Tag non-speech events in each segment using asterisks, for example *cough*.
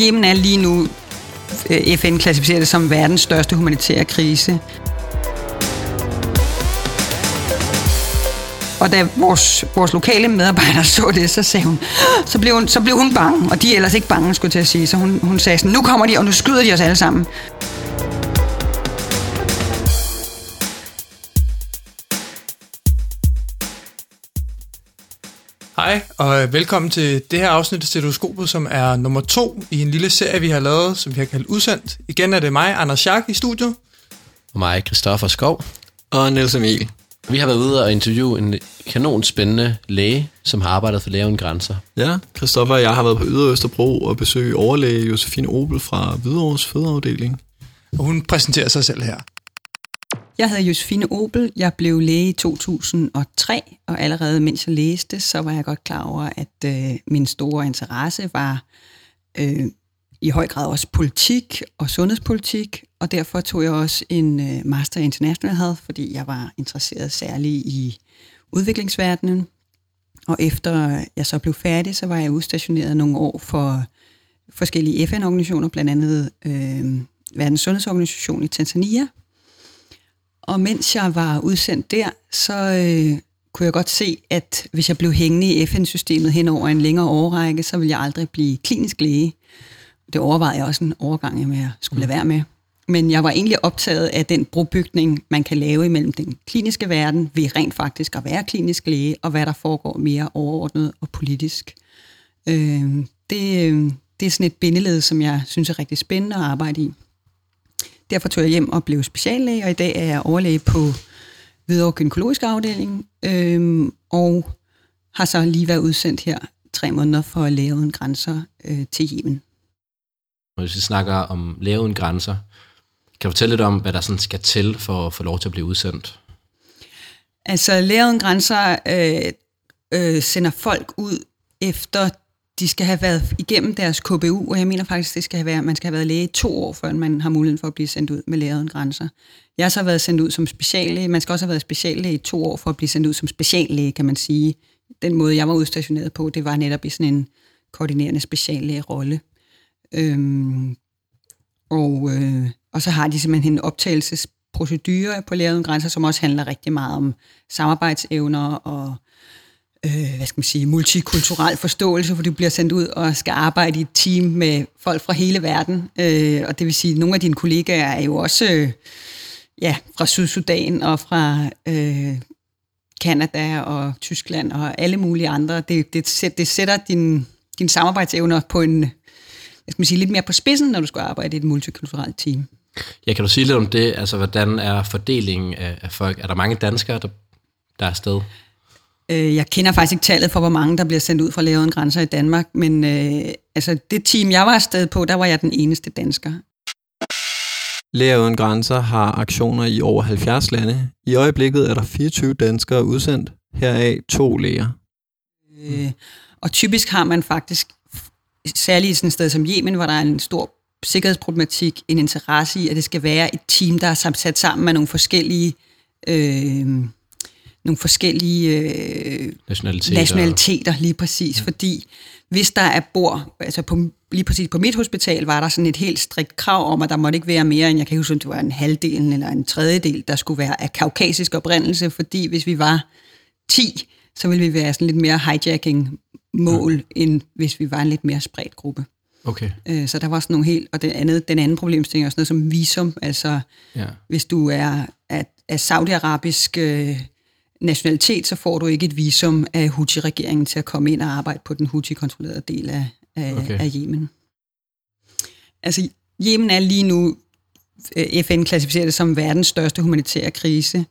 Yemen er lige nu, øh, FN klassificerer det som verdens største humanitære krise. Og da vores, vores lokale medarbejder *laughs* så det, så sagde hun, så blev hun, så blev hun bange, og de er ellers ikke bange, skulle jeg til at sige. Så hun, hun sagde sådan, nu kommer de, og nu skyder de os alle sammen. Hej, og velkommen til det her afsnit af Stetoskopet, som er nummer to i en lille serie, vi har lavet, som vi har kaldt Udsendt. Igen er det mig, Anders Schack, i studiet. Og mig, Christoffer Skov. Og Niels Emil. Vi har været ude og interviewe en kanon spændende læge, som har arbejdet for Læge Uden Grænser. Ja, Christoffer og jeg har været på Ydre Østerbro og besøgt overlæge Josefine Obel fra Hvidovres fødeafdeling. Og hun præsenterer sig selv her. Jeg hedder Josefine Obel. Jeg blev læge i 2003, og allerede mens jeg læste, så var jeg godt klar over, at øh, min store interesse var øh, i høj grad også politik og sundhedspolitik, og derfor tog jeg også en øh, master i international health, fordi jeg var interesseret særligt i udviklingsverdenen. Og efter jeg så blev færdig, så var jeg udstationeret nogle år for forskellige FN-organisationer, blandt andet øh, Verdens Sundhedsorganisation i Tanzania, og mens jeg var udsendt der, så øh, kunne jeg godt se, at hvis jeg blev hængende i FN-systemet hen over en længere årrække, så ville jeg aldrig blive klinisk læge. Det overvejede jeg også en overgang, med jeg skulle lade være med. Men jeg var egentlig optaget af den brobygning, man kan lave imellem den kliniske verden, ved rent faktisk at være klinisk læge, og hvad der foregår mere overordnet og politisk. Øh, det, øh, det er sådan et bindeled, som jeg synes er rigtig spændende at arbejde i. Derfor tog jeg hjem og blev speciallæge, og i dag er jeg overlæge på Hvidovre Gynækologisk Afdeling, øhm, og har så lige været udsendt her tre måneder for at lave en grænser øh, til Yemen. Hvis vi snakker om lave en grænser, kan du fortælle lidt om, hvad der sådan skal til for at få lov til at blive udsendt? Altså, lave en grænser øh, øh, sender folk ud efter de skal have været igennem deres KBU, og jeg mener faktisk, det skal have været, man skal have været læge i to år, før man har muligheden for at blive sendt ud med læger grænser. Jeg har så været sendt ud som speciallæge. Man skal også have været speciallæge i to år for at blive sendt ud som speciallæge, kan man sige. Den måde, jeg var udstationeret på, det var netop i sådan en koordinerende speciallæge-rolle. Øhm, og, øh, og så har de simpelthen en optagelsesprocedure på læger grænser, som også handler rigtig meget om samarbejdsevner og øh, hvad skal man sige, multikulturel forståelse, hvor du bliver sendt ud og skal arbejde i et team med folk fra hele verden. Øh, og det vil sige, at nogle af dine kollegaer er jo også øh, ja, fra Sydsudan og fra øh, Kanada og Tyskland og alle mulige andre. Det, det, det sætter din, din samarbejdsevner på en, hvad skal man sige, lidt mere på spidsen, når du skal arbejde i et multikulturelt team. Ja, kan du sige lidt om det? Altså, hvordan er fordelingen af, af folk? Er der mange danskere, der, der er afsted? Øh, jeg kender faktisk ikke tallet for, hvor mange der bliver sendt ud fra Læger Grænser i Danmark, men øh, altså det team, jeg var afsted på, der var jeg den eneste dansker. Læger Uden Grænser har aktioner i over 70 lande. I øjeblikket er der 24 danskere udsendt, heraf to læger. Øh, og typisk har man faktisk, særligt i sådan et sted som Yemen, hvor der er en stor sikkerhedsproblematik, en interesse i, at det skal være et team, der er sat sammen med nogle forskellige øh, nogle forskellige øh, nationaliteter. nationaliteter, lige præcis, ja. fordi hvis der er bor, altså på, lige præcis på mit hospital, var der sådan et helt strikt krav om, at der måtte ikke være mere end, jeg kan huske, det var en halvdel eller en tredjedel, der skulle være af kaukasisk oprindelse, fordi hvis vi var 10, så ville vi være sådan lidt mere hijacking-mål, ja. end hvis vi var en lidt mere spredt gruppe. Okay. Øh, så der var sådan nogle helt, og den, andet, den anden problemstilling er sådan noget som visum, altså ja. hvis du er af, af saudiarabisk øh, nationalitet, så får du ikke et visum af Houthi-regeringen til at komme ind og arbejde på den Houthi-kontrollerede del af, af, okay. af Yemen. Altså, Yemen er lige nu, øh, FN klassificerer det som verdens største humanitære krise,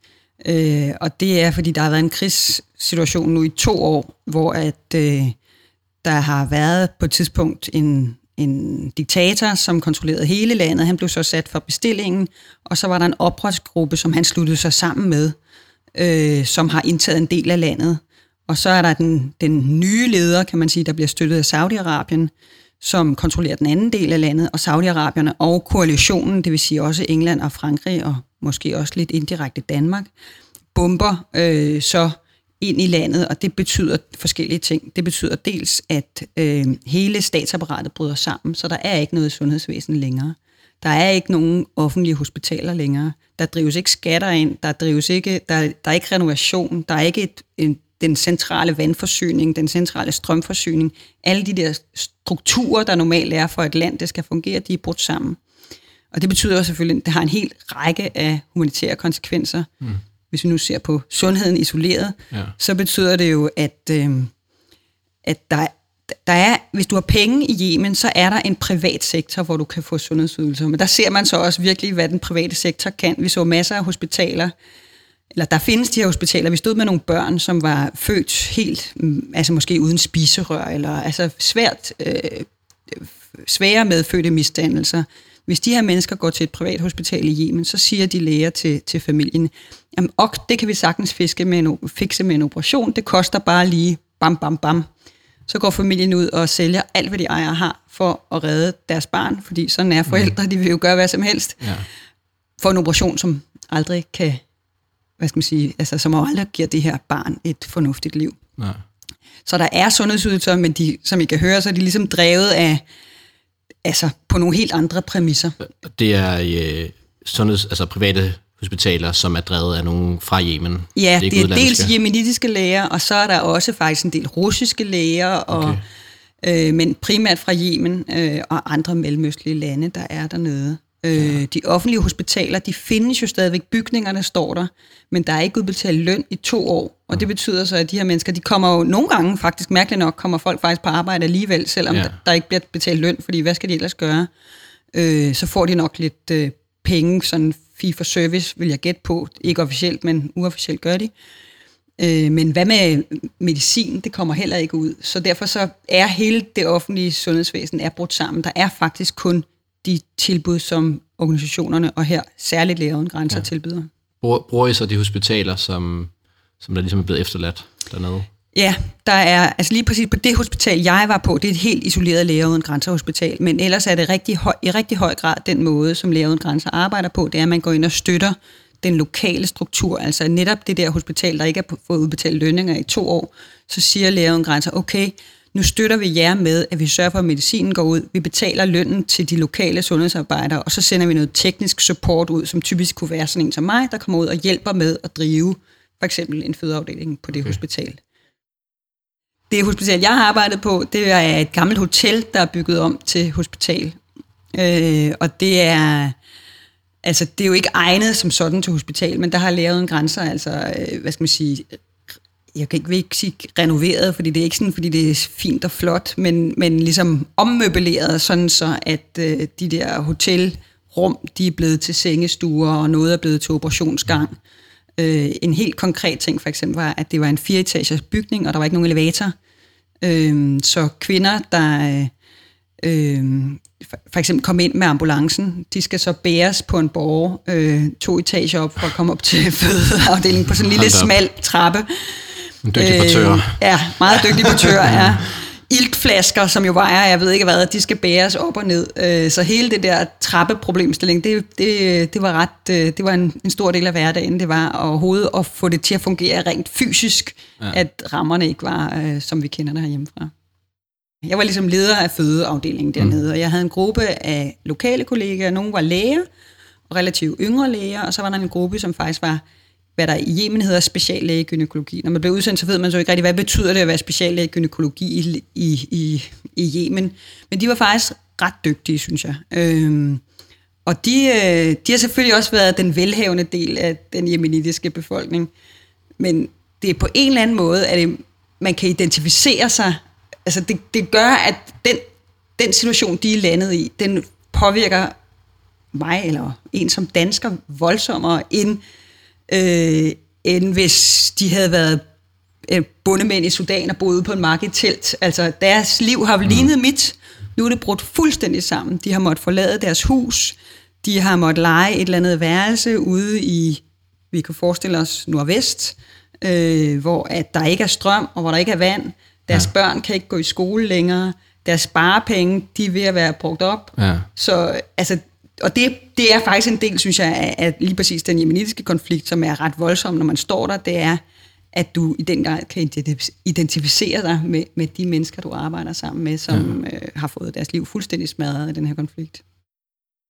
øh, og det er, fordi der har været en krigssituation nu i to år, hvor at øh, der har været på et tidspunkt en, en diktator, som kontrollerede hele landet. Han blev så sat for bestillingen, og så var der en oprørsgruppe, som han sluttede sig sammen med, øh, som har indtaget en del af landet. Og så er der den, den nye leder, kan man sige, der bliver støttet af Saudi-Arabien, som kontrollerer den anden del af landet, og Saudi-Arabierne og koalitionen, det vil sige også England og Frankrig, og måske også lidt indirekte Danmark, bomber øh, så ind i landet, og det betyder forskellige ting. Det betyder dels, at øh, hele statsapparatet bryder sammen, så der er ikke noget sundhedsvæsen længere. Der er ikke nogen offentlige hospitaler længere. Der drives ikke skatter ind, der drives ikke, der, der er ikke renovation, der er ikke et, en, den centrale vandforsyning, den centrale strømforsyning. Alle de der strukturer, der normalt er for et land, det skal fungere, de er brudt sammen. Og det betyder selvfølgelig, at det har en hel række af humanitære konsekvenser. Mm. Hvis vi nu ser på sundheden isoleret, ja. så betyder det jo, at, øh, at der, der er, hvis du har penge i Yemen, så er der en privat sektor, hvor du kan få sundhedsydelser. Men der ser man så også virkelig, hvad den private sektor kan. Vi så masser af hospitaler, eller der findes de her hospitaler. Vi stod med nogle børn, som var født helt, mm, altså måske uden spiserør, eller altså svært, øh, svære medfødte misdannelser. Hvis de her mennesker går til et privat hospital i Yemen, så siger de læger til, til familien, jamen ok, det kan vi sagtens fiske med en, fikse med en operation, det koster bare lige bam, bam, bam. Så går familien ud og sælger alt, hvad de ejer har, for at redde deres barn, fordi sådan er forældre, de vil jo gøre hvad som helst, ja. for en operation, som aldrig kan, hvad skal man sige, altså som aldrig giver det her barn et fornuftigt liv. Ja. Så der er sundhedsydelser, men de, som I kan høre, så er de ligesom drevet af, altså på nogle helt andre præmisser. Det er øh, sundheds, altså private hospitaler, som er drevet af nogen fra Yemen. Ja, det er, det er dels jemenitiske læger, og så er der også faktisk en del russiske læger, og, okay. øh, men primært fra Yemen øh, og andre mellemøstlige lande, der er dernede. Øh, de offentlige hospitaler, de findes jo stadigvæk, bygningerne står der, men der er ikke udbetalt løn i to år, og det betyder så, at de her mennesker, de kommer jo nogle gange, faktisk mærkeligt nok, kommer folk faktisk på arbejde alligevel, selvom ja. der, der ikke bliver betalt løn, fordi hvad skal de ellers gøre? Øh, så får de nok lidt øh, penge, sådan fee for service, vil jeg gætte på. Ikke officielt, men uofficielt gør de. Øh, men hvad med medicin? Det kommer heller ikke ud. Så derfor så er hele det offentlige sundhedsvæsen er brudt sammen. Der er faktisk kun de tilbud, som organisationerne, og her særligt Læger Uden Grænser, ja. tilbyder. Bruger, I så de hospitaler, som, som der ligesom er blevet efterladt dernede? Ja, der er, altså lige præcis på det hospital, jeg var på, det er et helt isoleret Læger Uden Grænser hospital, men ellers er det rigtig høj, i rigtig høj grad den måde, som Læger Uden Grænser arbejder på, det er, at man går ind og støtter den lokale struktur, altså netop det der hospital, der ikke har fået udbetalt lønninger i to år, så siger Læger Uden Grænser, okay, nu støtter vi jer med, at vi sørger for, at medicinen går ud. Vi betaler lønnen til de lokale sundhedsarbejdere, og så sender vi noget teknisk support ud, som typisk kunne være sådan en som mig, der kommer ud og hjælper med at drive for eksempel en fødeafdeling på det okay. hospital. Det hospital, jeg har arbejdet på, det er et gammelt hotel, der er bygget om til hospital. Øh, og det er, altså, det er jo ikke egnet som sådan til hospital, men der har lavet en grænser, altså, øh, hvad skal man sige, jeg kan ikke, ikke sige renoveret, fordi det er ikke sådan, fordi det er fint og flot, men, men ligesom ommøbleret, sådan så at øh, de der hotelrum, de er blevet til sengestuer, og noget er blevet til operationsgang. Øh, en helt konkret ting for eksempel var, at det var en fireetagers bygning, og der var ikke nogen elevator. Øh, så kvinder, der øh, for eksempel kom ind med ambulancen, de skal så bæres på en borg øh, to etager op for at komme op til *laughs* fødeafdelingen på sådan en lille smal trappe. En dygtig portør. Øh, ja, meget dygtig portør, *laughs* ja. Iltflasker, som jo vejer, jeg ved ikke hvad, de skal bæres op og ned. Øh, så hele det der trappeproblemstilling, det, det, det var ret, øh, det var en, en stor del af hverdagen. Det var overhovedet at få det til at fungere rent fysisk, ja. at rammerne ikke var, øh, som vi kender det herhjemmefra. Jeg var ligesom leder af fødeafdelingen dernede, mm. og jeg havde en gruppe af lokale kollegaer. Nogle var læger, og relativt yngre læger, og så var der en gruppe, som faktisk var hvad der i Yemen hedder speciallæge gynækologi. Når man bliver udsendt, så ved man så ikke rigtig, hvad betyder det at være speciallæge gynækologi i, i, i, i Yemen. Men de var faktisk ret dygtige, synes jeg. Øhm, og de, øh, de har selvfølgelig også været den velhavende del af den jemenitiske befolkning. Men det er på en eller anden måde, at det, man kan identificere sig. Altså det, det gør, at den, den situation, de er landet i, den påvirker mig eller en som dansker voldsommere end øh, end hvis de havde været øh, bundemænd i Sudan og boet på en mark i telt. Altså, deres liv har lignet mm. mit. Nu er det brudt fuldstændig sammen. De har måttet forlade deres hus. De har måttet lege et eller andet værelse ude i, vi kan forestille os, nordvest, øh, hvor at der ikke er strøm, og hvor der ikke er vand. Deres ja. børn kan ikke gå i skole længere. Deres sparepenge, de er ved at være brugt op. Ja. Så altså, og det, det er faktisk en del, synes jeg, af, af lige præcis den jemenitiske konflikt, som er ret voldsom, når man står der, det er, at du i den grad kan identif- identificere dig med, med de mennesker, du arbejder sammen med, som øh, har fået deres liv fuldstændig smadret i den her konflikt.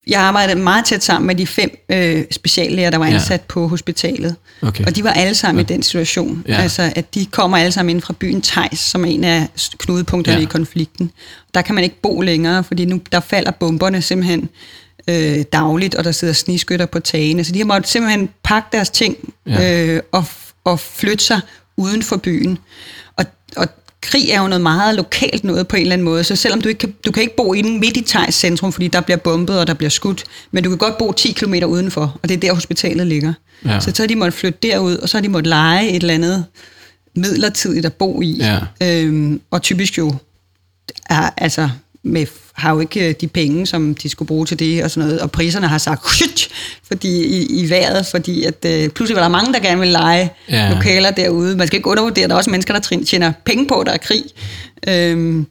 Jeg arbejdede meget tæt sammen med de fem øh, speciallæger, der var Ja. ansat på hospitalet. Okay. Og de var alle sammen ja. i den situation. Ja. Ja. Altså, at de kommer alle sammen ind fra byen Tejs, som er en af knudepunkterne Ja. ja. i konflikten. Der kan man ikke bo længere, fordi nu der falder bomberne simpelthen øh, dagligt, og der sidder sniskytter på tagene. Så de har måttet simpelthen pakke deres ting Ja. øh, og, og flytte sig uden for byen. Og, og krig er jo noget meget lokalt noget på en eller anden måde, så selvom du ikke kan, du kan ikke bo inde midt i Thijs centrum, fordi der bliver bombet og der bliver skudt, men du kan godt bo 10 km udenfor, og det er der hospitalet ligger. Ja. Så så har de måttet flytte derud, og så har de måttet lege et eller andet midlertidigt at bo i. Ja. Øhm, og typisk jo er, altså, med, har jo ikke øh, de penge, som de skulle bruge til det og sådan noget, og priserne har sagt fordi, i, i vejret, fordi at, øh, pludselig var der mange, der gerne ville lege Ja. lokaler derude. Man skal ikke undervurdere, der er også mennesker, der tjener penge på, der er krig. Øhm,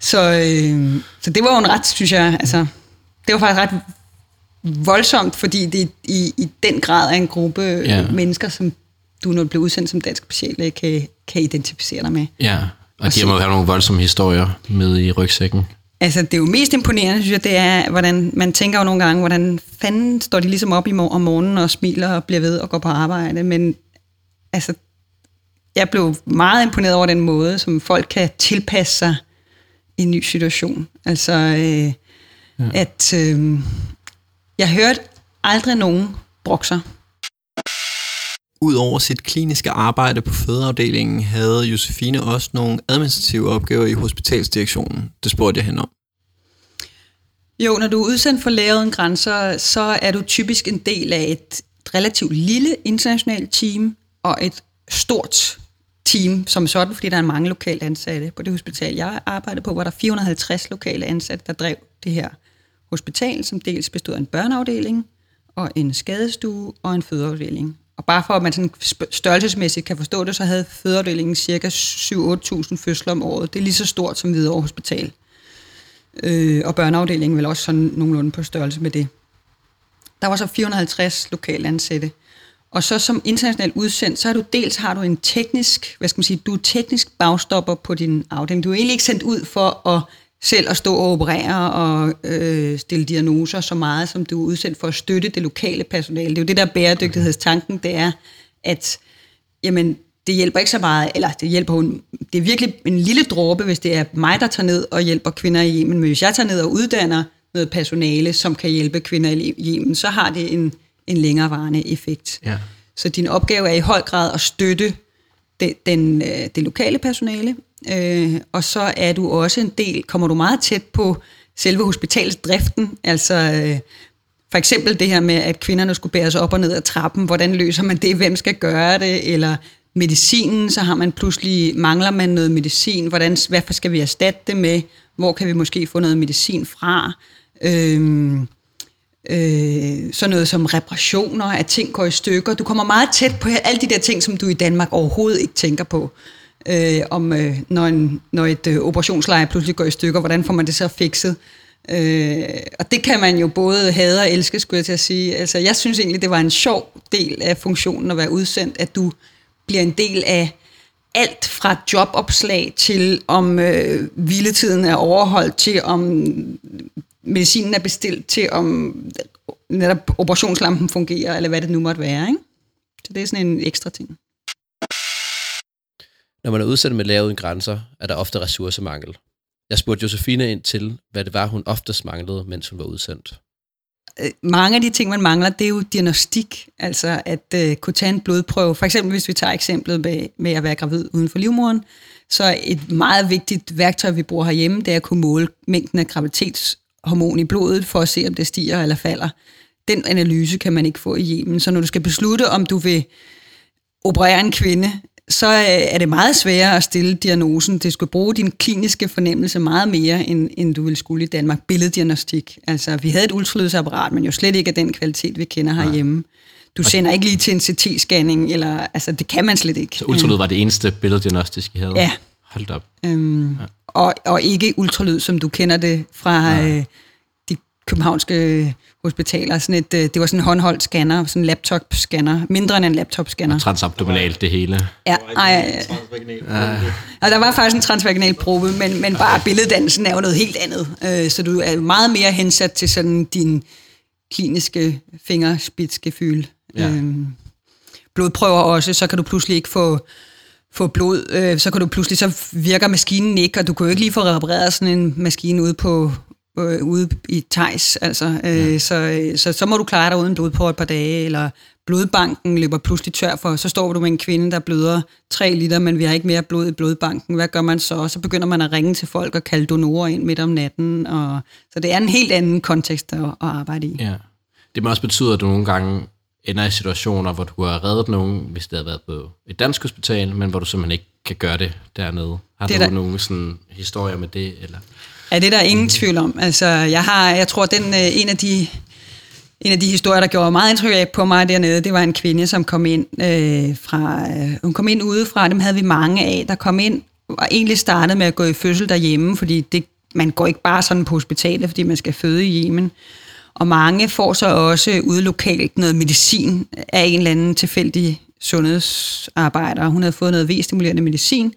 så, øh, så det var jo en ret, synes jeg, altså, det var faktisk ret voldsomt, fordi det i, i den grad er en gruppe Ja. ja. mennesker, som du, når du bliver udsendt som dansk speciallæge, kan, kan identificere dig med. Ja, og de må jo have nogle voldsomme historier med i rygsækken. Altså, det er jo mest imponerende, synes jeg, det er, hvordan man tænker jo nogle gange, hvordan fanden står de ligesom op i mor- om morgenen og smiler og bliver ved og går på arbejde, men altså, jeg blev meget imponeret over den måde, som folk kan tilpasse sig i en ny situation. Altså, øh, ja. at øh, jeg hørte aldrig nogen brokser. Udover sit kliniske arbejde på fødeafdelingen, havde Josefine også nogle administrative opgaver i hospitalsdirektionen. Det spurgte jeg hende om. Jo, når du er udsendt for Læger Uden Grænser, så er du typisk en del af et relativt lille internationalt team og et stort team som sådan, fordi der er mange lokale ansatte. På det hospital, jeg arbejdede på, hvor der 450 lokale ansatte, der drev det her hospital, som dels bestod af en børneafdeling og en skadestue og en fødeafdeling. Og bare for at man sådan størrelsesmæssigt kan forstå det, så havde fødeafdelingen cirka 7-8.000 fødsler om året. Det er lige så stort som Hvidovre Hospital øh, og børneafdelingen vel også sådan nogenlunde på størrelse med det. Der var så 450 lokale ansatte. Og så som internationalt udsendt, så er du dels har du en teknisk, hvad skal man sige, du er teknisk bagstopper på din afdeling. Du er egentlig ikke sendt ud for at selv at stå og operere og øh, stille diagnoser så meget, som du er udsendt for at støtte det lokale personale. Det er jo det, der er bæredygtighedstanken, det er, at jamen, det hjælper ikke så meget, eller det hjælper hun, det er virkelig en lille dråbe, hvis det er mig, der tager ned og hjælper kvinder i Yemen, men hvis jeg tager ned og uddanner noget personale, som kan hjælpe kvinder i Yemen, så har det en, en længerevarende effekt. Ja. Så din opgave er i høj grad at støtte det, den, øh, det lokale personale, øh, og så er du også en del, kommer du meget tæt på selve hospitalsdriften, altså øh, for eksempel det her med, at kvinderne skulle bæres op og ned ad trappen, hvordan løser man det, hvem skal gøre det, eller medicinen, så har man pludselig, mangler man noget medicin, hvordan, hvad skal vi erstatte det med, hvor kan vi måske få noget medicin fra, øhm, øh, sådan noget som reparationer, at ting går i stykker. Du kommer meget tæt på alle de der ting, som du i Danmark overhovedet ikke tænker på. Øh, om øh, når, en, når et øh, operationsleje pludselig går i stykker, hvordan får man det så fikset? Øh, og det kan man jo både hade og elske, skulle jeg til at sige. Altså, jeg synes egentlig, det var en sjov del af funktionen at være udsendt, at du bliver en del af alt fra jobopslag til om øh, hviletiden er overholdt, til om medicinen er bestilt, til om netop operationslampen fungerer, eller hvad det nu måtte være. Ikke? Så det er sådan en ekstra ting. Når man er udsendt med Læger Uden Grænser, er der ofte ressourcemangel. Jeg spurgte Josefine ind til, hvad det var, hun oftest manglede, mens hun var udsendt. Øh, mange af de ting, man mangler, det er jo diagnostik, altså at øh, kunne tage en blodprøve. For eksempel, hvis vi tager eksemplet med, med at være gravid uden for livmoderen, så et meget vigtigt værktøj, vi bruger herhjemme, det er at kunne måle mængden af graviditetshormon i blodet, for at se, om det stiger eller falder. Den analyse kan man ikke få i Yemen. Så når du skal beslutte, om du vil operere en kvinde, så øh, er det meget sværere at stille diagnosen. Det skal bruge din kliniske fornemmelse meget mere, end, end du ville skulle i Danmark. Billeddiagnostik. Altså, vi havde et ultralydsapparat, men jo slet ikke af den kvalitet, vi kender herhjemme. Du sender ikke lige til en CT-scanning, eller, altså, det kan man slet ikke. Så ultralyd var det eneste billeddiagnostisk, I havde? Ja. Hold op. Øhm, og, og ikke ultralyd, som du kender det fra øh, de københavnske hospitaler. Sådan et, øh, det var sådan en håndholdt scanner, sådan en laptop-scanner, mindre end en laptop-scanner. Transabdominalt det hele. Ja, ej, og der var faktisk en transvaginal probe, men, men bare billeddannelsen er jo noget helt andet. Øh, så du er meget mere hensat til sådan din kliniske fingerspidsgefyld. Ja. Øhm, blodprøver også, så kan du pludselig ikke få, få blod, øh, så kan du pludselig, så virker maskinen ikke, og du kan jo ikke lige få repareret sådan en maskine ude på øh, ude i Tejs, altså, øh, ja. så, øh, så, så må du klare dig uden blod på et par dage, eller blodbanken løber pludselig tør for, så står du med en kvinde, der bløder 3 liter, men vi har ikke mere blod i blodbanken. Hvad gør man så? Så begynder man at ringe til folk og kalde donorer ind midt om natten. Og, så det er en helt anden kontekst at, at arbejde i. Ja. Det må også betyde, at du nogle gange ender i situationer, hvor du har reddet nogen, hvis det havde været på et dansk hospital, men hvor du simpelthen ikke kan gøre det dernede. Har Det du der- nogle sådan, historier med det? Eller? Ja, det er der ingen tvivl om. Altså, jeg har, jeg tror, den øh, en af de en af de historier, der gjorde meget indtryk på mig dernede, det var en kvinde, som kom ind øh, fra, øh, hun kom ind udefra, dem havde vi mange af, der kom ind og egentlig startede med at gå i fødsel derhjemme, fordi det, man går ikke bare sådan på hospitalet, fordi man skal føde i Yemen. Og mange får så også ude lokalt noget medicin af en eller anden tilfældig sundhedsarbejder. Hun havde fået noget V-stimulerende medicin,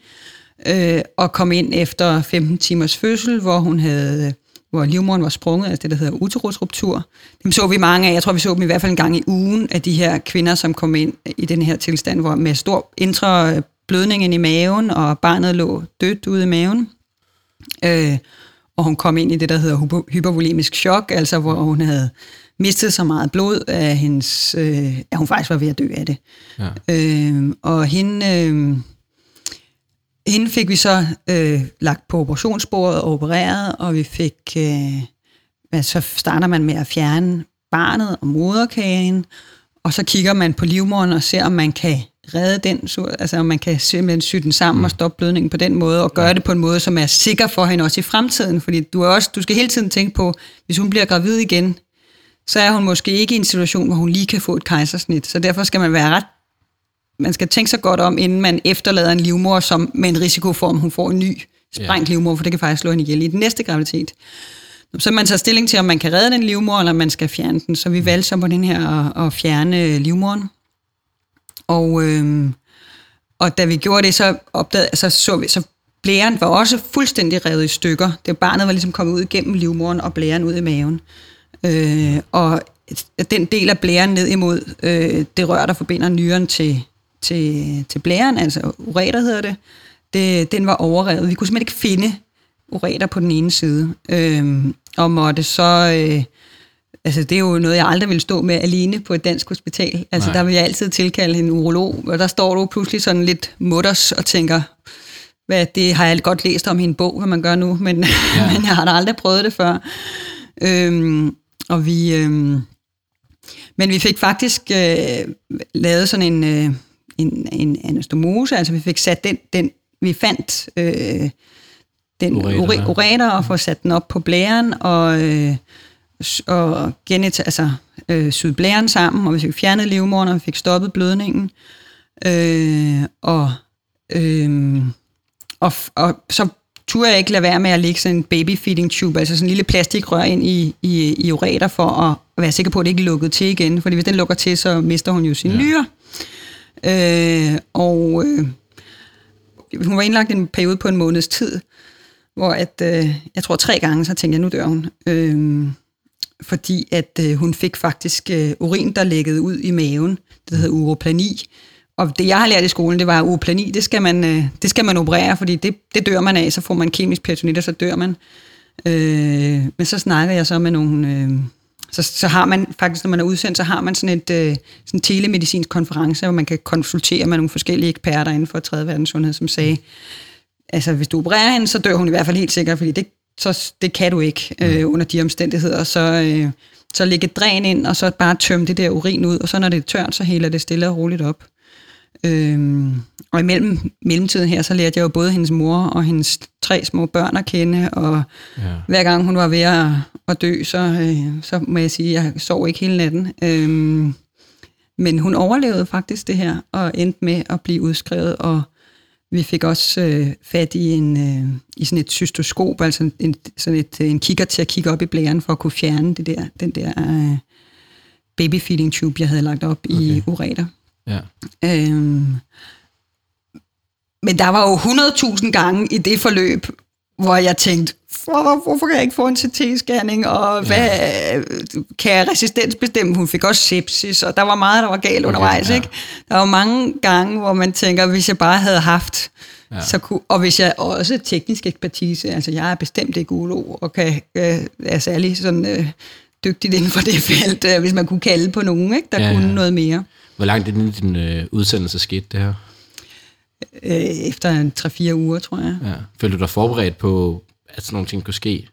øh, og kom ind efter 15 timers fødsel, hvor hun havde hvor livmoderen var sprunget, altså det, der hedder uterusruptur. Dem så vi mange af, jeg tror, vi så dem i hvert fald en gang i ugen, af de her kvinder, som kom ind i den her tilstand, hvor med stor indre blødning ind i maven, og barnet lå dødt ude i maven. Øh, og hun kom ind i det, der hedder hypervolemisk chok, altså hvor hun havde mistet så meget blod, at, hendes, øh, at hun faktisk var ved at dø af det. Ja. Øh, og hende, øh, hende fik vi så øh, lagt på operationsbordet og opereret, og vi fik, øh, altså, så starter man med at fjerne barnet og moderkagen, og så kigger man på livmoderen og ser, om man kan redde den, så- altså om man kan simpelthen sy den sammen mm. og stoppe blødningen på den måde, og gøre det på en måde, som er sikker for hende også i fremtiden, fordi du, er også, du skal hele tiden tænke på, hvis hun bliver gravid igen, så er hun måske ikke i en situation, hvor hun lige kan få et kejsersnit, så derfor skal man være ret man skal tænke sig godt om, inden man efterlader en livmor som, med en risiko for, om hun får en ny sprængt Ja. livmor, for det kan faktisk slå hende ihjel i den næste graviditet. Så man tager stilling til, om man kan redde den livmor, eller om man skal fjerne den. Så vi valgte så på den her at, at fjerne livmoren. Og, øhm, og da vi gjorde det, så opdagede, så, så vi, så blæren var også fuldstændig revet i stykker. Det barnet var ligesom kommet ud igennem livmoren og blæren ud i maven. Øh, og den del af blæren ned imod øh, det rør, der forbinder nyren til, til, til blæren, altså ureter hedder det, det, den var overrevet. Vi kunne simpelthen ikke finde ureter på den ene side. Øh, og måtte så... Øh, altså det er jo noget, jeg aldrig vil stå med alene på et dansk hospital. Altså Nej. der vil jeg altid tilkalde en urolog, og der står du pludselig sådan lidt mutters og tænker, hvad, det har jeg godt læst om i en bog, hvad man gør nu, *laughs* men, ja. men jeg har da aldrig prøvet det før. Øhm, og vi, øhm, men vi fik faktisk øh, lavet sådan en, øh, en, en anastomose, altså vi fik sat den, den vi fandt øh, den Ureterne. ure- ureter og få sat den op på blæren og, øh, og genet, altså, øh, syet blæren sammen, og vi fik fjernet livmoderen, og vi fik stoppet blødningen. Øh, og, øh, og, og så turde jeg ikke lade være med at lægge sådan en baby feeding tube, altså sådan en lille plastikrør ind i, i, i ureter, for at være sikker på, at det ikke lukkede til igen. Fordi hvis den lukker til, så mister hun jo sin ja. nyre. Øh, og øh, hun var indlagt en periode på en måneds tid, hvor at, øh, jeg tror tre gange, så tænkte jeg, nu dør hun. Øh, fordi at øh, hun fik faktisk øh, urin, der lækkede ud i maven. Det hedder uroplani. Og det, jeg har lært i skolen, det var, at uroplani, det skal man, øh, det skal man operere, fordi det, det dør man af, så får man kemisk peritonit, og så dør man. Øh, men så snakker jeg så med nogle... Øh, så, så har man faktisk, når man er udsendt, så har man sådan et øh, sådan en telemedicinsk konference, hvor man kan konsultere med nogle forskellige eksperter inden for 3. verdens sundhed, som sagde, altså hvis du opererer hende, så dør hun i hvert fald helt sikkert, fordi det, så, det kan du ikke øh, under de omstændigheder. Så, øh, så lægge et dræn ind, og så bare tømme det der urin ud, og så når det er tørt, så hælder det stille og roligt op. Øhm, og i mellem, mellemtiden her, så lærte jeg jo både hendes mor og hendes tre små børn at kende, og Ja. hver gang hun var ved at, at dø, så, øh, så må jeg sige, at jeg sov ikke hele natten. Øhm, men hun overlevede faktisk det her, og endte med at blive udskrevet, og Vi fik også øh, fat i, en, øh, i sådan et cystoskop, altså en, sådan et, en kigger til at kigge op i blæren for at kunne fjerne det der, den der øh, babyfeeding tube, jeg havde lagt op okay. i ureter. Ja. Øhm, men der var jo 100.000 gange i det forløb, hvor jeg tænkte, hvor, hvorfor kan jeg ikke få en CT-scanning, og hvad ja. kan jeg resistensbestemme? Hun fik også sepsis, og der var meget, der var galt okay, undervejs. Ja. Ikke? Der var mange gange, hvor man tænker, hvis jeg bare havde haft, ja. så kunne, og hvis jeg også teknisk ekspertise, altså jeg er bestemt ikke urolog, og kan, øh, er særlig sådan, øh, dygtigt inden for det felt, øh, hvis man kunne kalde på nogen, ikke? der ja, kunne ja. noget mere. Hvor langt er din, din øh, udsendelse skete det her? Øh, efter 3-4 uger, tror jeg. Ja. Følte du dig forberedt på, at sådan nogle ting kunne ske?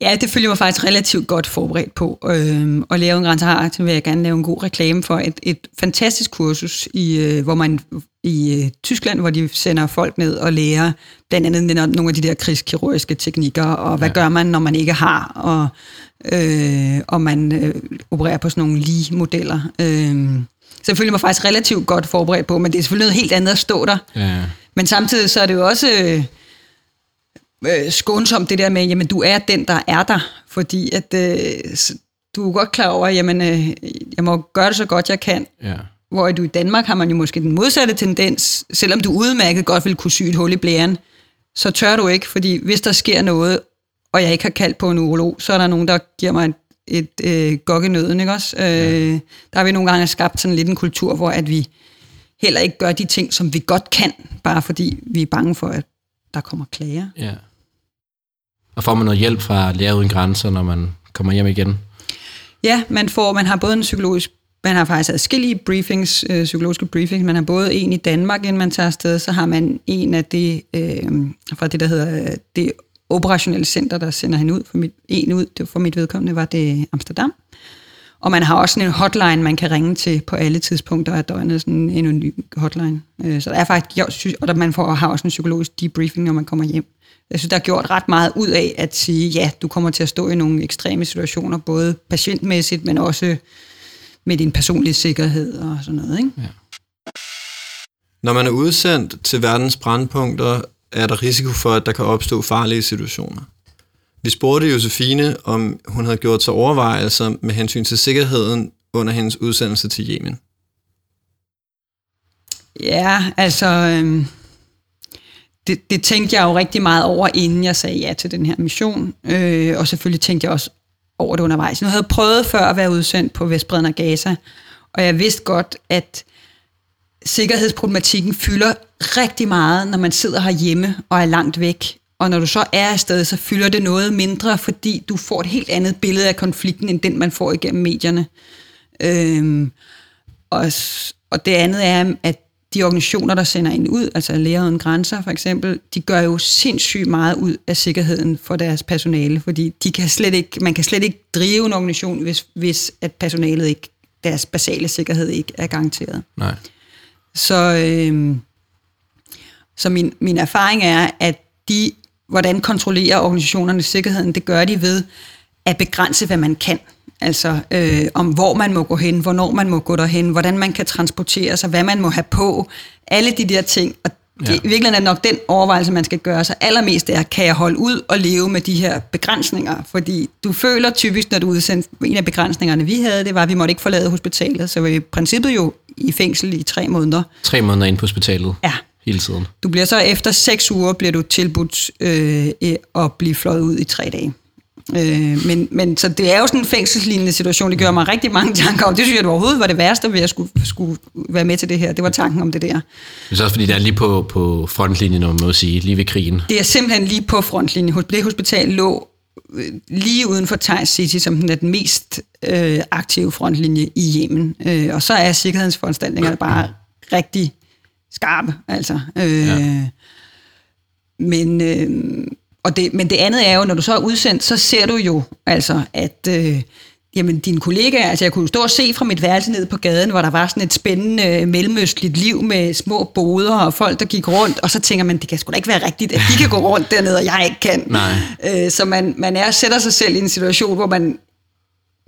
Ja, det følger mig faktisk relativt godt forberedt på. Øhm, og lave en grænse har, så vil jeg gerne lave en god reklame for et, et fantastisk kursus, i, øh, hvor man i øh, Tyskland, hvor de sender folk ned og lærer blandt andet nogle af de der krigskirurgiske teknikker, og hvad ja. gør man, når man ikke har, og, øh, og man øh, opererer på sådan nogle lige modeller. Øh, så jeg føler mig faktisk relativt godt forberedt på, men det er selvfølgelig noget helt andet at stå der. Ja. Men samtidig så er det jo også øh, øh, skånsomt det der med, jamen du er den, der er der, fordi at øh, du er godt klar over, jamen øh, jeg må gøre det så godt jeg kan. Ja. Hvor du i Danmark har man jo måske den modsatte tendens, selvom du udmærket godt vil kunne sy et hul i blæren, så tør du ikke, fordi hvis der sker noget, og jeg ikke har kaldt på en urolog, så er der nogen, der giver mig et et øh, gokkenøden, ikke også? Øh, ja. Der har vi nogle gange skabt sådan lidt en kultur, hvor at vi heller ikke gør de ting, som vi godt kan, bare fordi vi er bange for, at der kommer klager. Ja. Og får man noget hjælp fra Lærer Uden Grænser, når man kommer hjem igen? Ja, man får, man har både en psykologisk, man har faktisk adskillige briefings, øh, psykologiske briefings, man har både en i Danmark, inden man tager afsted, så har man en af det, øh, fra det, der hedder det operationelle center, der sender hende ud. For mit, en ud, det for mit vedkommende var det Amsterdam. Og man har også en hotline, man kan ringe til på alle tidspunkter af døgnet, sådan en anonym hotline. Øh, så der er faktisk, jeg synes, og der man får har også en psykologisk debriefing, når man kommer hjem. Jeg synes, der er gjort ret meget ud af at sige, ja, du kommer til at stå i nogle ekstreme situationer, både patientmæssigt, men også med din personlige sikkerhed og sådan noget. Ikke? Ja. Når man er udsendt til verdens brandpunkter, er der risiko for, at der kan opstå farlige situationer. Vi spurgte Josefine, om hun havde gjort sig overvejelser med hensyn til sikkerheden under hendes udsendelse til Yemen. Ja, altså... Øh, det, det tænkte jeg jo rigtig meget over, inden jeg sagde ja til den her mission. Øh, og selvfølgelig tænkte jeg også over det undervejs. Nu havde jeg prøvet før at være udsendt på Vestbredden og Gaza, og jeg vidste godt, at sikkerhedsproblematikken fylder rigtig meget, når man sidder herhjemme og er langt væk. Og når du så er afsted, så fylder det noget mindre, fordi du får et helt andet billede af konflikten, end den man får igennem medierne. Øhm, og, og det andet er, at de organisationer, der sender en ud, altså Læger Uden Grænser for eksempel, de gør jo sindssygt meget ud af sikkerheden for deres personale, fordi de kan slet ikke, man kan slet ikke drive en organisation, hvis, hvis at personalet ikke, deres basale sikkerhed ikke er garanteret. Nej. Så, øh, så min, min erfaring er, at de, hvordan kontrollerer organisationerne sikkerheden, det gør de ved at begrænse, hvad man kan. Altså øh, om hvor man må gå hen, hvornår man må gå derhen, hvordan man kan transportere sig, hvad man må have på, alle de der ting. Og det, ja. i virkeligheden er nok den overvejelse, man skal gøre sig allermest, er, kan jeg holde ud og leve med de her begrænsninger? Fordi du føler typisk, når du er udsendt, en af begrænsningerne, vi havde, det var, at vi måtte ikke forlade hospitalet, så vi i princippet jo i fængsel i tre måneder. Tre måneder ind på hospitalet? Ja. Hele tiden? Du bliver så efter seks uger, bliver du tilbudt øh, at blive fløjet ud i tre dage. Øh, men, men så det er jo sådan en fængselslignende situation. Det gør mig rigtig mange tanker om. Det synes jeg, det overhovedet var det værste ved at skulle, skulle være med til det her. Det var tanken om det der. Det er også fordi, det er lige på, på frontlinjen, når man må sige, lige ved krigen. Det er simpelthen lige på frontlinjen. Det hospital lå lige uden for Thais City, som den er den mest øh, aktive frontlinje i Yemen. Øh, og så er sikkerhedsforanstaltningerne bare rigtig skarpe. Altså. Øh, ja. Men... Øh, og det, men det andet er jo, når du så er udsendt, så ser du jo altså, at øh, jamen, dine kollegaer, altså jeg kunne stå og se fra mit værelse ned på gaden, hvor der var sådan et spændende øh, mellemøstligt liv med små boder og folk, der gik rundt, og så tænker man, det kan sgu da ikke være rigtigt, at de kan gå rundt dernede, og jeg ikke kan. Nej. Øh, så man, man er, sætter sig selv i en situation, hvor man,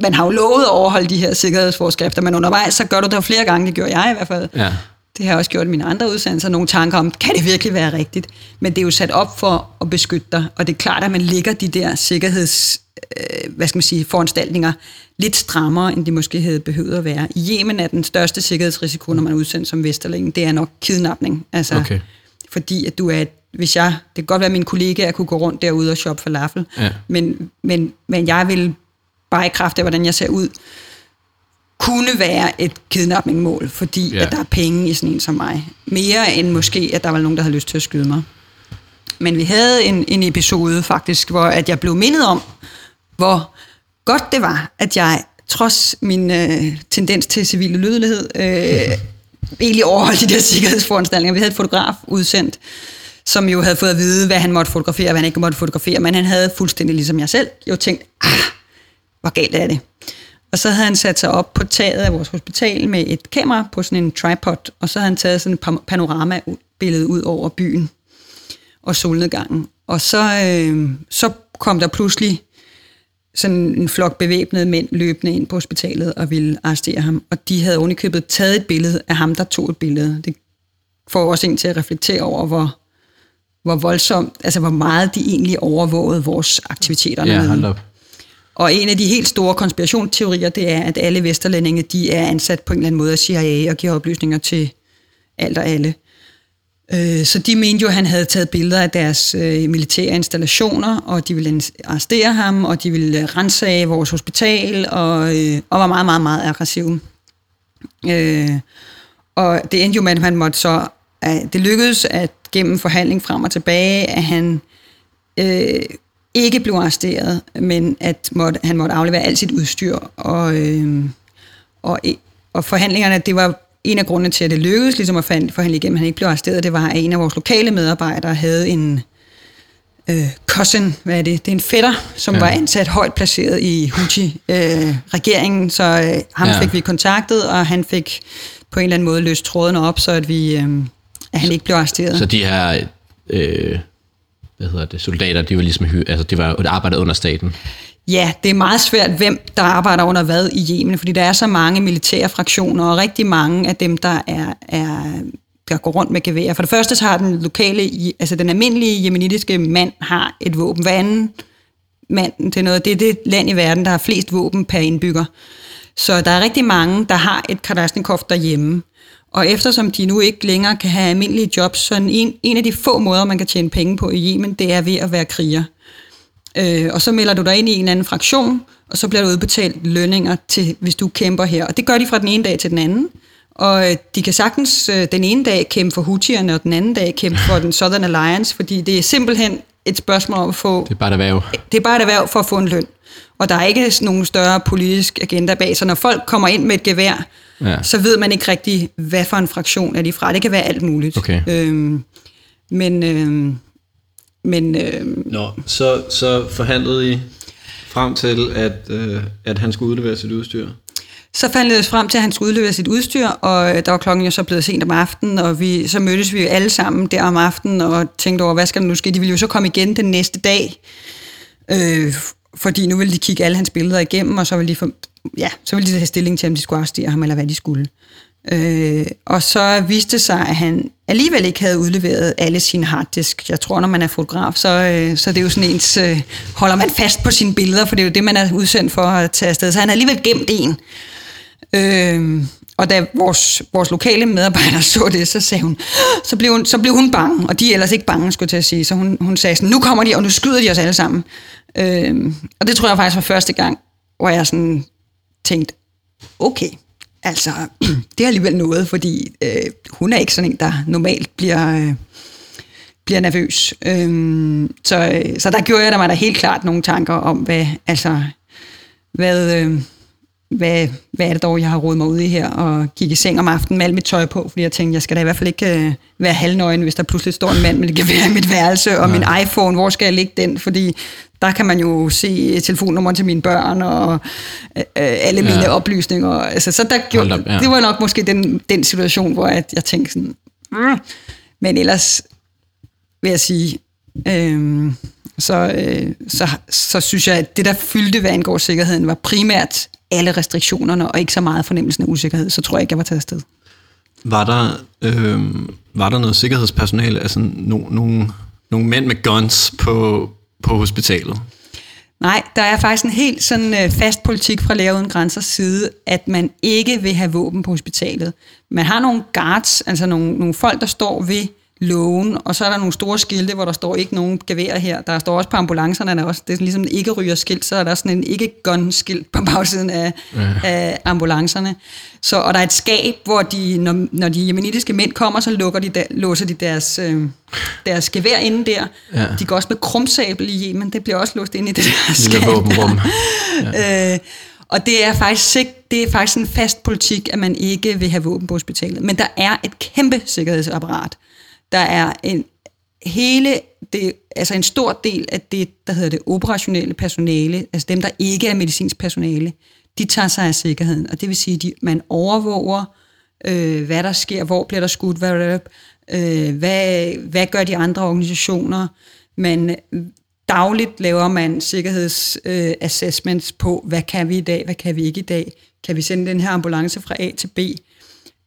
man har jo lovet at overholde de her sikkerhedsforskrifter, men undervejs, så gør du det flere gange, det gjorde jeg i hvert fald. Ja Det har jeg også gjort i mine andre udsendelser. Nogle tanker om, kan det virkelig være rigtigt? Men det er jo sat op for at beskytte dig. Og det er klart, at man lægger de der sikkerheds øh, hvad skal man sige, foranstaltninger lidt strammere, end de måske havde behøvet at være. I Yemen er den største sikkerhedsrisiko, når man er udsendt som Vesterling, det er nok kidnapning. Altså, Okay. Fordi at du er, hvis jeg, det kan godt være, at mine kollegaer kunne gå rundt derude og shoppe falafel, Ja. men, men, men jeg vil bare i kraft af, hvordan jeg ser ud, kunne være et kidnappingmål, fordi ja. at der er penge i sådan en som mig. Mere end måske, at der var nogen, der havde lyst til at skyde mig. Men vi havde en, en episode faktisk, hvor at jeg blev mindet om, hvor godt det var, at jeg trods min øh, tendens til civil ulydighed, øh, *laughs* egentlig overholdt de der sikkerhedsforanstaltninger. Vi havde et fotograf udsendt, som jo havde fået at vide, hvad han måtte fotografere, og hvad han ikke måtte fotografere, men han havde fuldstændig ligesom jeg selv jo tænkt, ah, hvor galt er det. Og så havde han sat sig op på taget af vores hospital med et kamera på sådan en tripod, og så havde han taget sådan et panorama-billede ud over byen og solnedgangen. Og så, øh, så kom der pludselig sådan en flok bevæbnede mænd løbende ind på hospitalet og ville arrestere ham. Og de havde ovenikøbet taget et billede af ham, der tog et billede. Det får også en til at reflektere over, hvor, hvor voldsomt, altså hvor meget de egentlig overvågede vores aktiviteter. Ja, hold op. Og en af de helt store konspirationsteorier, det er, at alle vesterlændinge, de er ansat på en eller anden måde af CIA og giver oplysninger til alt og alle. Øh, Så de mente jo, at han havde taget billeder af deres øh, militære installationer, og de ville arrestere ham, og de ville øh, rensage vores hospital, og, øh, og var meget, meget, meget aggressive. Øh, og det endte jo med, at han måtte så, at det lykkedes at gennem forhandling frem og tilbage, at han øh, ikke blev arresteret, men at måtte, han måtte aflevere alt sit udstyr. Og, øh, og, og forhandlingerne, det var en af grundene til, at det lykkedes ligesom at forhandle, igennem, at han ikke blev arresteret, det var, at en af vores lokale medarbejdere havde en øh, cousin, hvad er det? Det er en fætter, som Ja. var ansat højt placeret i Houthi-regeringen, øh, så øh, ham Ja. fik vi kontaktet, og han fik på en eller anden måde løst trådene op, så at, vi, øh, at han ikke blev arresteret. Så de her øh, hvad hedder det, soldater, de var ligesom altså, det var arbejdet under staten. Ja, det er meget svært, hvem der arbejder under hvad i Yemen, fordi der er så mange militære fraktioner, og rigtig mange af dem, der er, er der går rundt med geværer. For det første så har den lokale, altså den almindelige jemenitiske mand har et våben. Hver anden mand, det er, noget, det er det land i verden, der har flest våben per indbygger. Så der er rigtig mange, der har et Kalashnikov derhjemme. Og eftersom de nu ikke længere kan have almindelige jobs, så en, en af de få måder, man kan tjene penge på i Yemen, det er ved at være kriger. Øh, og så melder du dig ind i en anden fraktion, og så bliver du udbetalt lønninger, til, hvis du kæmper her. Og det gør de fra den ene dag til den anden. Og øh, de kan sagtens øh, den ene dag kæmpe for Houthierne, og den anden dag kæmpe for den Southern Alliance, fordi det er simpelthen et spørgsmål om at få... Det er bare et erhverv. Det er bare et erhverv for at få en løn. Og der er ikke nogen større politisk agenda bag. Så når folk kommer ind med et gevær, ja. så ved man ikke rigtig, hvad for en fraktion er de fra. Det kan være alt muligt. Okay. Øhm, men øhm, men øhm, Nå, så, så forhandlede I frem til, at, øh, at han skulle udlevere sit udstyr. Så fandt det os frem til, at han skulle udlevere sit udstyr, og øh, der var klokken jo så blevet sent om aftenen, og vi, så mødtes vi jo alle sammen der om aftenen og tænkte over, hvad skal der nu ske? De ville jo så komme igen den næste dag, øh, fordi nu ville de kigge alle hans billeder igennem, og så ville de, få, ja, så ville de tage stilling til, om de skulle arrestere ham, eller hvad de skulle. Øh, og så viste det sig, at han alligevel ikke havde udleveret alle sine harddisk. Jeg tror, når man er fotograf, så, øh, så det er jo sådan ens, øh, holder man fast på sine billeder, for det er jo det, man er udsendt for at tage afsted. Så han havde alligevel gemt en. Øh, og da vores, vores lokale medarbejder *laughs* så det, så sagde hun, så blev hun, så blev hun bange, og de er ellers ikke bange, skulle jeg til at sige. Så hun, hun sagde sådan, nu kommer de, og nu skyder de os alle sammen. Øh, og det tror jeg faktisk var første gang, hvor jeg sådan tænkte, okay, altså, *clears throat* det er alligevel noget, fordi øh, hun er ikke sådan en, der normalt bliver... Øh, bliver nervøs. Øhm, så, øh, så der gjorde jeg der mig da helt klart nogle tanker om, hvad, altså, hvad, øh, hvad, hvad er det dog, jeg har rodet mig ud i her, og gik i seng om aftenen med alt mit tøj på, fordi jeg tænkte, jeg skal da i hvert fald ikke øh, være halvnøgen, hvis der pludselig står en mand med et gevær i mit værelse, og min iPhone, hvor skal jeg lægge den? Fordi der kan man jo se telefonnummer til mine børn, og øh, alle mine Ja. oplysninger. Altså, så der gjorde, op, ja. det var nok måske den, den situation, hvor jeg, jeg tænkte sådan, mm. men ellers vil jeg sige, øhm, så, øh, så, så synes jeg, at det, der fyldte, hvad angår sikkerheden, var primært alle restriktionerne, og ikke så meget fornemmelsen af usikkerhed. Så tror jeg ikke, jeg var taget afsted. Var der, øh, var der noget sikkerhedspersonale, altså no, nogle, nogle mænd med guns på, på hospitalet? Nej, der er faktisk en helt sådan øh, fast politik fra Læger Uden Grænsers side, at man ikke vil have våben på hospitalet. Man har nogle guards, altså nogle, nogle folk, der står ved lågen, og så er der nogle store skilte, hvor der står ikke nogen gevær her. Der står også på ambulancerne, der er også, det er ligesom en ikke ryger skilt, så er der sådan en ikke gun skilt på bagsiden af, ja. af ambulancerne. Så, og der er et skab, hvor de, når, når de jemenitiske mænd kommer, så lukker de der, låser de deres, øh, deres gevær inde der. Ja. De går også med krumsabel i Yemen, det bliver også låst inde i det der skab. våbenrum. *laughs* Ja. øh, og det er, faktisk, det er faktisk en fast politik, at man ikke vil have våben på hospitalet. Men der er et kæmpe sikkerhedsapparat. Der er en hele, det, altså en stor del af det, der hedder det operationelle personale, altså dem, der ikke er medicinsk personale, de tager sig af sikkerheden. Og det vil sige, at man overvåger, øh, hvad der sker, hvor bliver der skudt, hvad, øh, hvad, hvad gør de andre organisationer. Man dagligt laver man sikkerhedsassessments øh, på, hvad kan vi i dag, hvad kan vi ikke i dag. Kan vi sende den her ambulance fra A til B?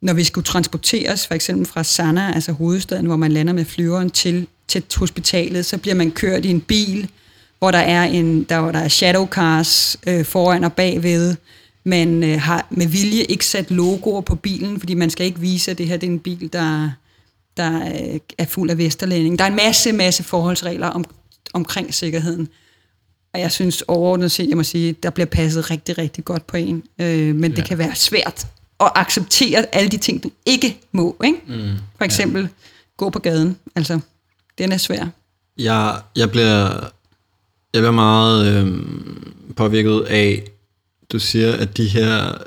Når vi skulle transporteres for eksempel fra Sanaa, altså hovedstaden, hvor man lander med flyveren til, til hospitalet, så bliver man kørt i en bil, hvor der er, en, der, hvor der er shadow cars øh, foran og bagved. Man øh, har med vilje ikke sat logoer på bilen, fordi man skal ikke vise, at det her det er en bil, der, der er fuld af vesterlænding. Der er en masse, masse forholdsregler om, omkring sikkerheden. Og jeg synes overordnet set, jeg må sige, der bliver passet rigtig, rigtig godt på en. Øh, men ja. det kan være svært at acceptere alle de ting, du ikke må. Ikke? Mm, For eksempel ja. gå på gaden. Altså, den er svær. Jeg, jeg, bliver, jeg bliver meget øh, påvirket af, du siger, at de her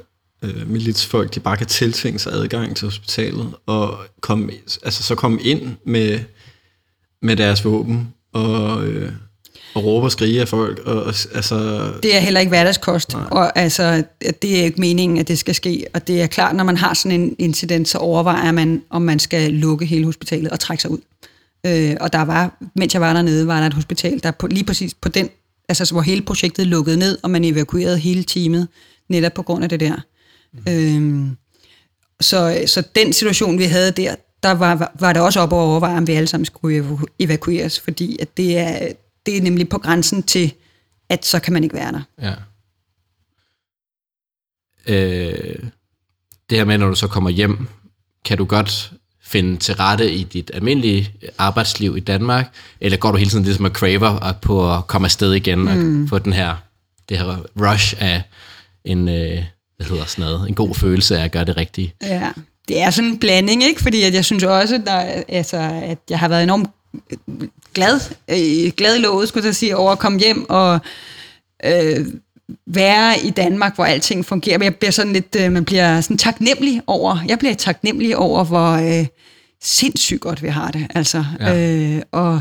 øh, militsfolk, de bare kan tiltvinge sig adgang til hospitalet, og komme, altså, så komme ind med, med deres våben, og... Øh, og råbe og skrige af folk. Og, altså, det er heller ikke hverdagskost, nej. og altså, det er ikke meningen, at det skal ske. Og det er klart, når man har sådan en incident, så overvejer man, om man skal lukke hele hospitalet og trække sig ud. Øh, og der var, mens jeg var dernede, var der et hospital, der på, lige præcis på den, altså hvor hele projektet lukkede ned, og man evakuerede hele teamet, netop på grund af det der. Mm. Øh, så, så den situation, vi havde der, der var, var det også op at overveje, om vi alle sammen skulle evakueres, fordi at det er, det er nemlig på grænsen til, at så kan man ikke være der. Ja. Øh, det her med, når du så kommer hjem, kan du godt finde til rette i dit almindelige arbejdsliv i Danmark, eller går du hele tiden ligesom og craver på at komme afsted igen mm. og få den her, det her rush af en, øh, hvad hedder sådan noget, en god følelse af at gøre det rigtige? Ja, det er sådan en blanding, ikke? Fordi at jeg synes også, der, altså, at jeg har været enormt glad, øh, glad i låget, skulle jeg sige, over at komme hjem og øh, være i Danmark, hvor alting fungerer. Men jeg bliver sådan lidt, øh, man bliver sådan taknemmelig over, jeg bliver taknemmelig over, hvor øh, sindssygt godt vi har det. Altså, ja. øh, og,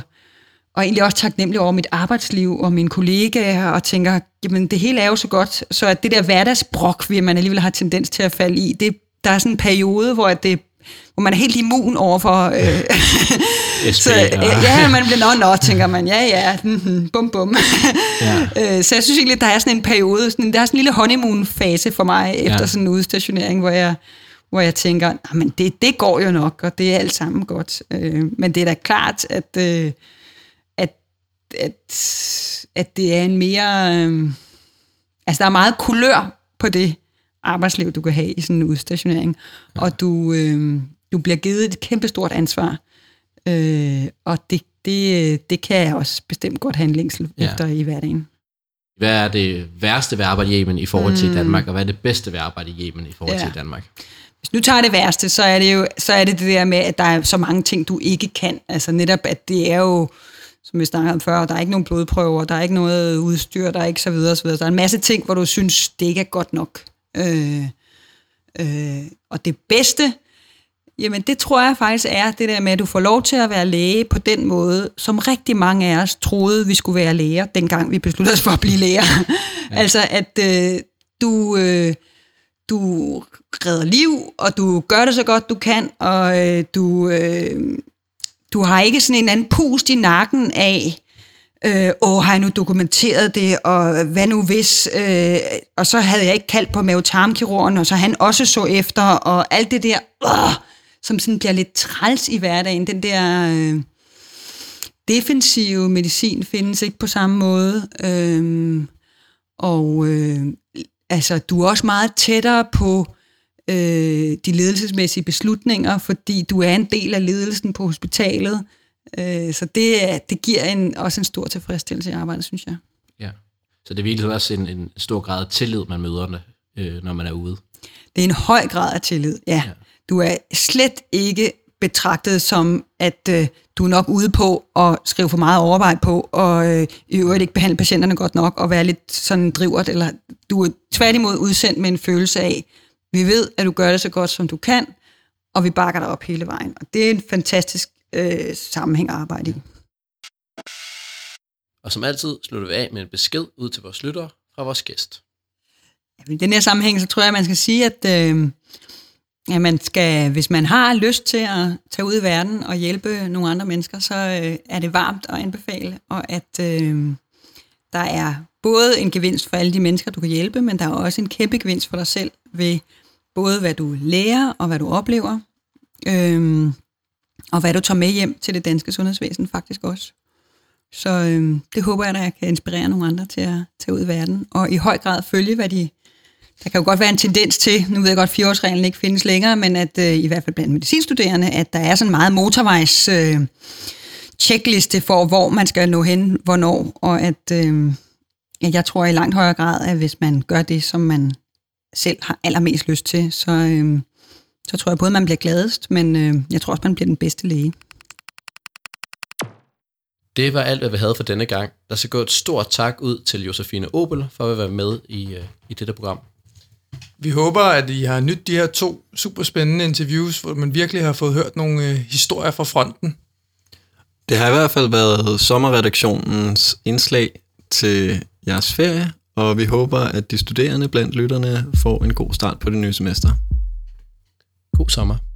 og egentlig også taknemmelig over mit arbejdsliv og mine kollegaer, og tænker, jamen det hele er jo så godt, så at det der hverdagsbrok, vi man alligevel har tendens til at falde i, det, der er sådan en periode, hvor det hvor man er helt immun over for... Øh, *laughs* så, øh, ja, man bliver nå, nå, tænker man, ja, ja, mm, bum, bum. ja. *laughs* øh, så jeg synes egentlig, der er sådan en periode, sådan, der er sådan en lille honeymoon-fase for mig, efter ja. sådan en udstationering, hvor jeg, hvor jeg tænker, men det, det går jo nok, og det er alt sammen godt. Øh, men det er da klart, at, øh, at, at, at det er en mere... Øh, altså, der er meget kulør på det arbejdsliv, du kan have i sådan en udstationering, ja. og du, øh, du bliver givet et kæmpestort ansvar, øh, og det, det, det kan jeg også bestemt godt have en længsel ja. efter i hverdagen. Hvad er det værste ved at arbejde i Yemen i forhold til mm. Danmark, og hvad er det bedste ved at arbejde i Yemen i forhold ja. til Danmark? Hvis nu tager det værste, så er det jo så er det, det der med, at der er så mange ting, du ikke kan. Altså netop, at det er jo, som vi snakkede om før, der er ikke nogen blodprøver, der er ikke noget udstyr, der er ikke så videre, så videre. Der er en masse ting, hvor du synes, det ikke er godt nok. Øh, øh, og det bedste, jamen det tror jeg faktisk er det der med, at du får lov til at være læge på den måde, som rigtig mange af os troede, vi skulle være læger, dengang vi besluttede os for at blive læger. ja. altså at øh, du... Øh, du redder liv, og du gør det så godt du kan, og øh, du, øh, du har ikke sådan en anden pust i nakken af, øh, åh, har jeg nu dokumenteret det, og hvad nu hvis, øh, og så havde jeg ikke kaldt på mavetarmkirurgen, og så han også så efter, og alt det der, åh, som sådan bliver lidt træls i hverdagen. Den der øh, defensive medicin findes ikke på samme måde. Øh, og øh, altså, du er også meget tættere på øh, de ledelsesmæssige beslutninger, fordi du er en del af ledelsen på hospitalet. Øh, så det, det giver en, også en stor tilfredsstillelse i arbejdet, synes jeg. Ja. Så det er virkelig også en, en stor grad af tillid, man møder, øh, når man er ude. Det er en høj grad af tillid, ja. ja. Du er slet ikke betragtet som, at øh, du er nok ude på at skrive for meget overvej på, og øh, i øvrigt ikke behandle patienterne godt nok, og være lidt sådan drivert, eller du er tværtimod udsendt med en følelse af, vi ved, at du gør det så godt, som du kan, og vi bakker dig op hele vejen. Og det er en fantastisk øh, sammenhæng at arbejde i. Og som altid slutter vi af med en besked ud til vores lyttere fra vores gæst. I den her sammenhæng, så tror jeg, at man skal sige, at øh, Ja, man skal, hvis man har lyst til at tage ud i verden og hjælpe nogle andre mennesker, så øh, er det varmt at anbefale, og at øh, der er både en gevinst for alle de mennesker, du kan hjælpe, men der er også en kæmpe gevinst for dig selv ved både hvad du lærer og hvad du oplever, øh, og hvad du tager med hjem til det danske sundhedsvæsen faktisk også. Så øh, det håber jeg, at jeg kan inspirere nogle andre til at tage ud i verden, og i høj grad følge, hvad de der kan jo godt være en tendens til, nu ved jeg godt, at fireårsreglen ikke findes længere, men at øh, i hvert fald blandt medicinstuderende, at der er sådan meget motorvejs øh, checkliste for, hvor man skal nå hen, hvornår, og at øh, jeg tror i langt højere grad, at hvis man gør det, som man selv har allermest lyst til, så, øh, så tror jeg både, man bliver gladest, men øh, jeg tror også, man bliver den bedste læge. Det var alt, hvad vi havde for denne gang. Der skal gå et stort tak ud til Josefine Obel for at være med i, øh, i dette program. Vi håber, at I har nyt de her to super spændende interviews, hvor man virkelig har fået hørt nogle øh, historier fra fronten. Det har i hvert fald været sommerredaktionens indslag til jeres ferie, og vi håber, at de studerende blandt lytterne får en god start på det nye semester. God sommer.